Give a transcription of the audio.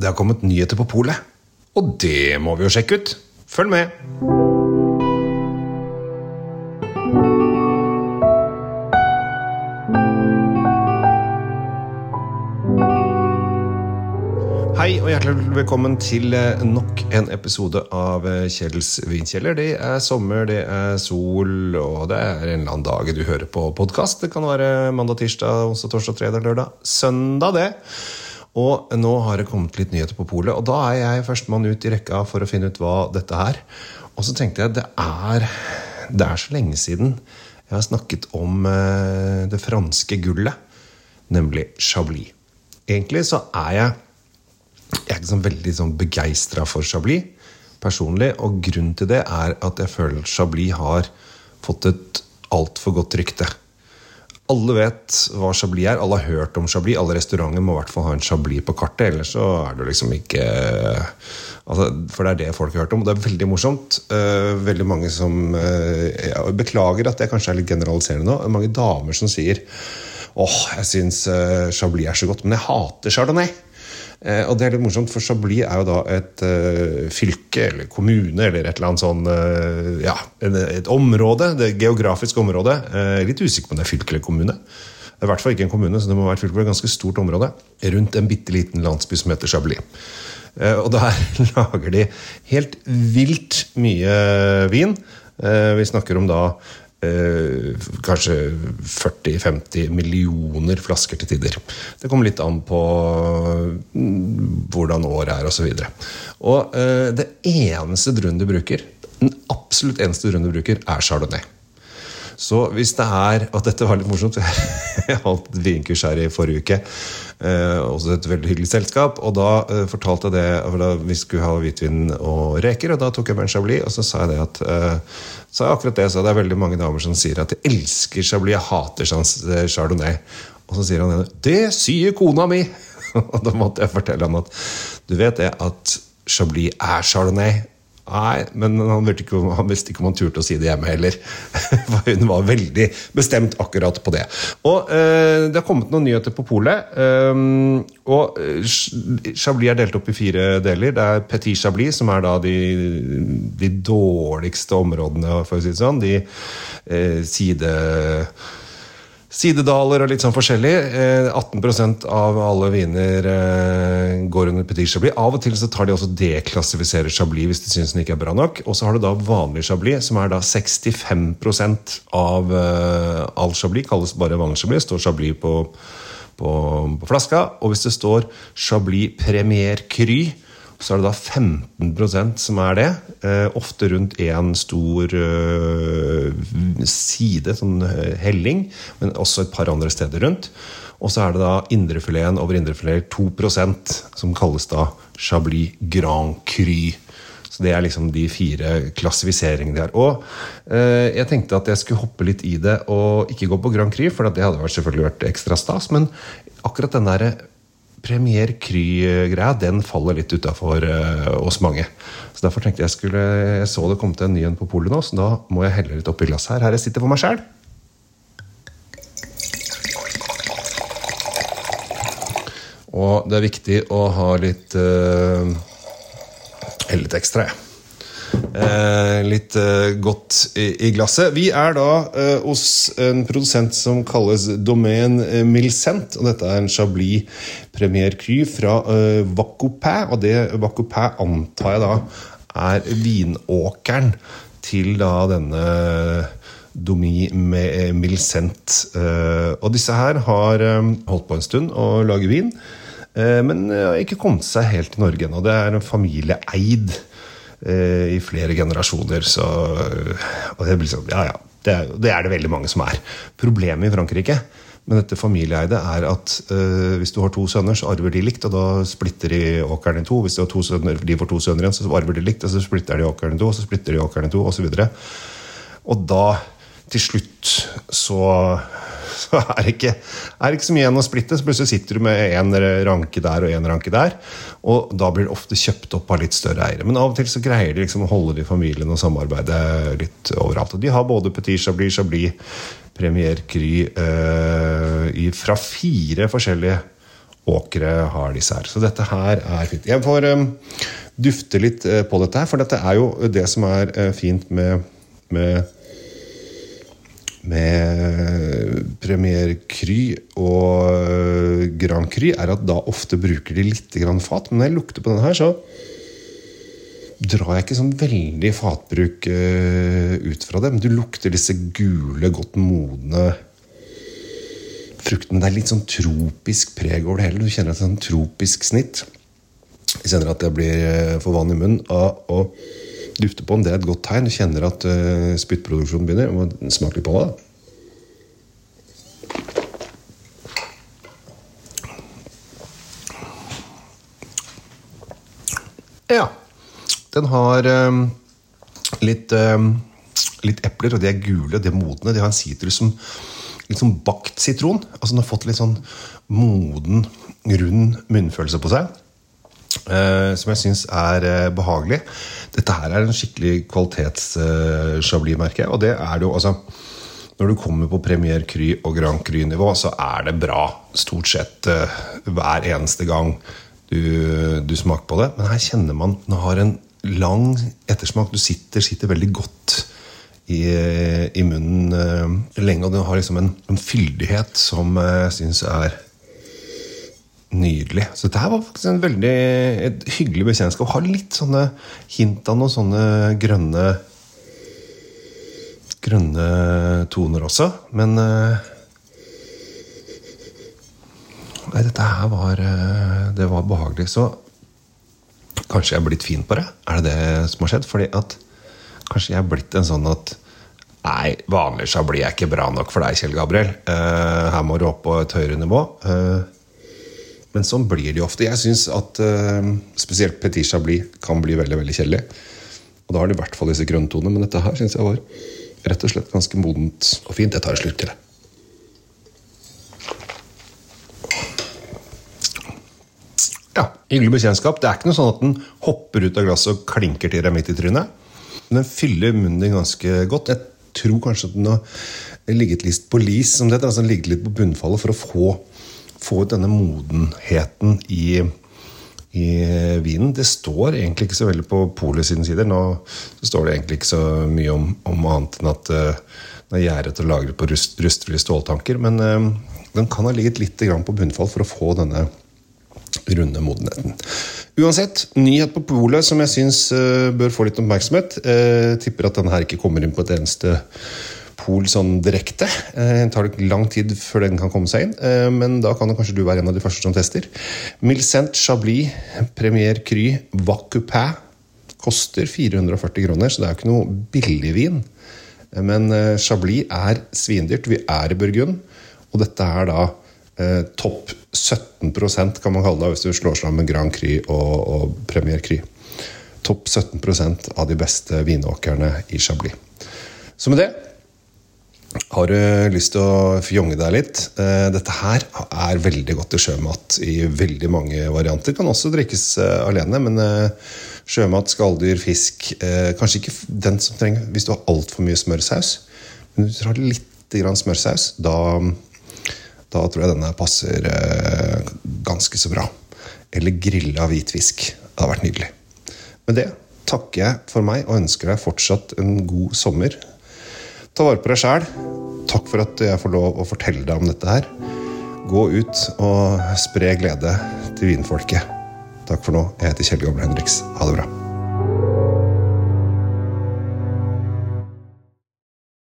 Det har kommet nyheter på polet. Og det må vi jo sjekke ut. Følg med! Hei og hjertelig velkommen til eh, nok en episode av eh, Kjells vinkjeller. Det er sommer, det er sol, og det er en eller annen dag du hører på podkast. Det kan være mandag, tirsdag, onsdag, torsdag, fredag, lørdag, søndag, det. Og nå har det kommet litt nyheter på polet, og da er jeg førstemann ut i rekka for å finne ut hva dette er. Og så tenkte jeg det er, det er så lenge siden jeg har snakket om eh, det franske gullet, nemlig Chablis. Egentlig så er jeg jeg er ikke sånn veldig sånn begeistra for Chablis personlig. Og grunnen til det er at jeg føler Chablis har fått et altfor godt rykte. Alle vet hva Chablis er. Alle har hørt om Chablis. Alle restauranter må i hvert fall ha en Chablis på kartet. Ellers så er det liksom ikke altså, For det er det folk har hørt om. Og det er veldig morsomt. Uh, veldig mange som uh, Jeg beklager at jeg kanskje er litt generaliserende nå. Mange damer som sier åh, oh, jeg syns uh, Chablis er så godt, men jeg hater Chardonnay. Eh, og det er litt morsomt, for Chablis er jo da et uh, fylke eller kommune eller et eller annet sånn uh, Ja, et område. Det geografiske området. Litt usikker på om det er fylke eller kommune. Det er i hvert fall ikke en kommune, så det må være et fylke på et ganske stort område. Rundt en bitte liten landsby som heter Chablis. Og der lager de helt vilt mye vin. Vi snakker om da Eh, kanskje 40-50 millioner flasker til tider. Det kommer litt an på mm, hvordan året er osv. Og, så og eh, det eneste druen du bruker, den absolutt eneste druen du bruker, er chardonnay. Så hvis det er Og dette var litt morsomt. Jeg holdt vinkurs her i forrige uke. Eh, også et veldig hyggelig selskap. Og da eh, fortalte jeg det for da vi skulle ha hvitvin og reker. Og da tok jeg med en chablis, og så sa jeg det at eh, sa akkurat det, så det er veldig mange damer som sier at de elsker chablis, jeg hater eh, chardonnay. Og så sier han det sier kona mi! og da måtte jeg fortelle han at du vet det at chablis er chardonnay. Nei, men han, ikke, han, visste ikke om han turte å si det hjemme heller. For hun var veldig bestemt akkurat på det. Og eh, Det har kommet noen nyheter på polet. Um, og eh, Chablis er delt opp i fire deler. Det er Petit Chablis, som er da de, de dårligste områdene, for å si det sånn. De eh, side sidedaler og litt sånn forskjellig. 18 eh, av alle viner eh, går under petit chablis. Av og til så tar de også deklassifiserer chablis hvis de syns den ikke er bra nok. Og så har du da vanlig chablis, som er da 65 av eh, all chablis. Kalles bare vanlig chablis. Står chablis på, på, på flaska. Og hvis det står chablis premier cry så er det da 15% som er det. Eh, ofte rundt én stor eh, side, sånn eh, helling, men også et par andre steder rundt. Og så er det da indrefileten over indrefilet 2% som kalles da Chablis Grand Cru. Så Det er liksom de fire klassifiseringene de har. Og eh, jeg tenkte at jeg skulle hoppe litt i det og ikke gå på Grand Cru, for det hadde selvfølgelig vært ekstra stas. Men akkurat den der Premier Kry-greia den faller litt utafor uh, oss mange. Så Derfor tenkte jeg skulle, jeg så det kom til en ny en på polet nå, så da må jeg helle litt oppi glasset her. Her jeg sitter for meg sjæl. Og det er viktig å ha litt uh, litt ekstra, jeg. Eh, litt eh, godt i, i, glasset. Vi er da eh, hos en produsent som kalles Domaine eh, Milcent. Og dette er en Chablis Premier Cru fra eh, Vacopin. Og det Vacopin antar jeg da er vinåkeren til da denne Domi med Milcent. Eh, og disse her har eh, holdt på en stund å lage vin. Men har ikke kommet seg helt til Norge ennå. Det er en familieeid Eh, i flere generasjoner. Så, og det, liksom, ja, ja, det, er, det, er, det veldig mange som er. Problemet i Frankrike med dette familieeide er at uh, hvis du har to sønner, så arver de likt, og da splitter de åkeren i to. Hvis to sønner, de får to sønner igjen, så arver de likt, og så splitter de åkeren i to, og så splitter de åkeren i to. Og, så og da, til slutt, så så er det ikke, er ikke så mye igjen å splitte. Så plutselig sitter du med en ranke der og en ranke der. Og da blir det ofte kjøpt opp av litt større eiere. Men av og til så greier de liksom å holde det i familien og samarbeide litt overalt. Og de har både Petit Chablis, Chablis, Premier Cry eh, fra fire forskjellige åkre har disse her. Så dette her er fint. Jeg får um, dufte litt uh, på dette her, for dette er jo det som er uh, fint med, med med Premier Cry og Grand Cry, er at da ofte bruker de litt fat. Men når jeg lukter på denne her, så drar jeg ikke sånn veldig fatbruk uh, ut fra det. Men du lukter disse gule, godt modne fruktene. Det er litt sånn tropisk preg over det hele. Du kjenner et sånn tropisk snitt. Jeg kjenner at jeg blir eh, for vann i munnen av å dufte på den. Det er et godt tegn. Du kjenner at spyttproduksjonen begynner. må smake litt på det. Ja. Den har um, litt, um, litt epler, og de er gule, og de er modne. De har en sitrus som litt sånn bakt sitron. Altså Den har fått litt sånn moden, rund munnfølelse på seg. Uh, som jeg syns er uh, behagelig. Dette her er en skikkelig kvalitets-chablis-merke. Eh, og det er det jo altså Når du kommer på Premier Cry og Grand Cry-nivå, så er det bra stort sett hver eneste gang du, du, smaker på det. Men her kjenner man den har en lang ettersmak. Du sitter, sitter veldig godt i, i munnen uh, lenge. Og den har liksom en, en fyldighet som jeg uh, syns er nydelig. Så dette var faktisk en veldig et hyggelig bekjentskap. Har litt sånne hint av noen sånne grønne grønne toner også. Men uh, Nei, dette her var, uh, det var behagelig. Så kanskje jeg er blitt fin på det? Er det det som har skjedd? Fordi at kanskje jeg er blitt en sånn at Nei, vanlig så blir jeg ikke bra nok for deg, Kjell Gabriel. Uh, her må du opp på et høyere nivå. Uh, men sånn blir det jo ofte. Jeg syns at uh, spesielt Petit Chablis kan bli veldig veldig kjedelig. Og da har de i hvert fall disse grønntonene, men dette her syns jeg var rett og slett ganske modent og fint. Jeg tar slutt til, det. Ja, hyggelig bekjentskap. Det er ikke noe sånn at den hopper ut av glasset og klinker til deg midt i trynet. Den fyller munnen din ganske godt. Jeg tror kanskje at den har ligget litt på lis, som det heter. Altså ligget litt på bunnfallet for å få, få ut denne modenheten i, i vinen. Det står egentlig ikke så veldig på polet sine sider. Nå står det egentlig ikke så mye om, om annet enn at uh, den er gjæret og lagret på rust, rustfrie ståltanker. Men uh, den kan ha ligget litt på bunnfall for å få denne runde modenheten. Uansett, nyhet på polet som jeg syns uh, bør få litt oppmerksomhet. Jeg tipper at denne her ikke kommer inn på et eneste pol sånn direkte. Uh, det tar lang tid før den kan komme seg inn, men da kan det kanskje du være en av de første som tester. Milcent Chablis Premier Cry Vacupin koster 440 kroner, så det er jo ikke noe billig vin. Men Chablis er svindyrt. Vi er i Burgund, og dette er da eh, topp 17% kan man kalle det hvis du slår sammen Grand Cru og, og Premier Cru. Topp 17% av de beste vinåkrene i Chablis. Så med det har du lyst til å fjonge deg litt? Eh, dette her er veldig godt til sjømat i veldig mange varianter. Kan også drikkes eh, alene, men eh, sjømat, skalldyr, fisk Kanskje ikke den som trenger hvis du har altfor mye smørsaus. Men du har litt smørsaus, da da tror jeg denne passer eh, ganske så bra. Eller grilla hvitfisk. Det hadde vært nydelig. Med det takker jeg for meg og ønsker deg fortsatt en god sommer. Ta vare på deg sjæl. Takk for at jeg får lov å fortelle deg om dette her. Gå ut og spre glede til vinfolket. Takk for nå. Jeg heter Kjell Gamle Henriks. Ha det bra.